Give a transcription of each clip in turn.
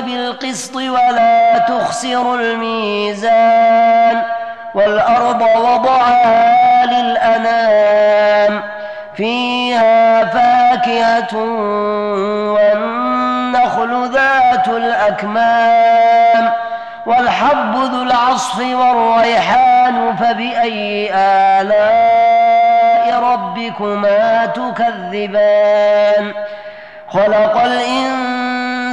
بالقسط ولا تخسروا الميزان والأرض وضعها للأنام فيها فاكهة والنخل ذات الأكمام والحب ذو العصف والريحان فبأي آلاء ربكما تكذبان خلق الإنسان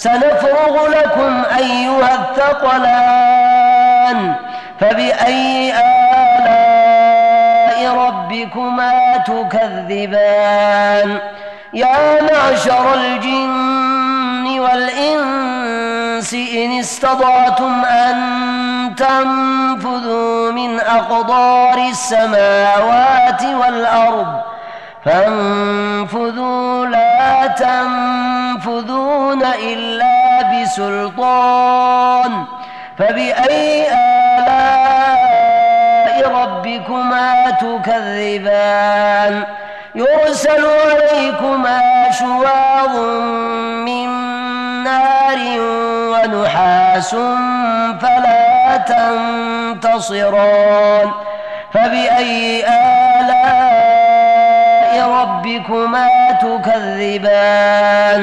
سنفرغ لكم أيها الثقلان فبأي آلاء ربكما تكذبان؟ يا معشر الجن والإنس إن استطعتم أن تنفذوا من أقدار السماوات والأرض فانفذوا لا تنفذون إلا بسلطان فبأي آلاء ربكما تكذبان؟ يرسل عليكما شواظ من نار ونحاس فلا تنتصران. فبأي آلاء ربكما تكذبان؟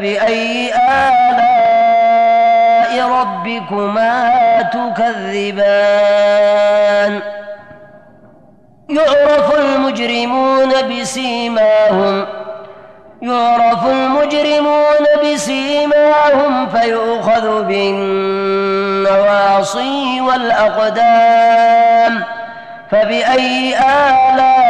فبأي آلاء ربكما تكذبان؟ يعرف المجرمون بسيماهم يعرف المجرمون بسيماهم فيؤخذ بالنواصي والأقدام. فبأي آلاء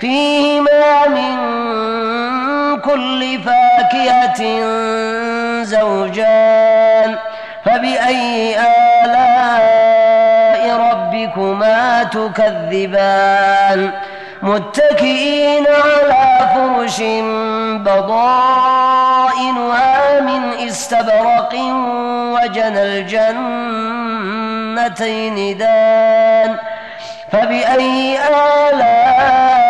فيهما من كل فاكهة زوجان فبأي آلاء ربكما تكذبان؟ متكئين على فرش بضائنها من استبرق وجنى الجنتين دان فبأي آلاء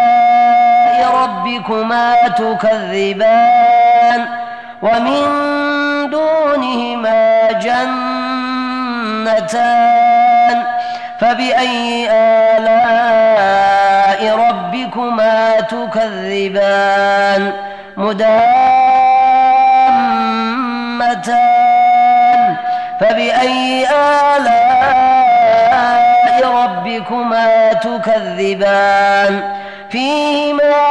ربكما تكذبان ومن دونهما جنتان فبأي آلاء ربكما تكذبان مدامتان فبأي آلاء ربكما تكذبان فيهما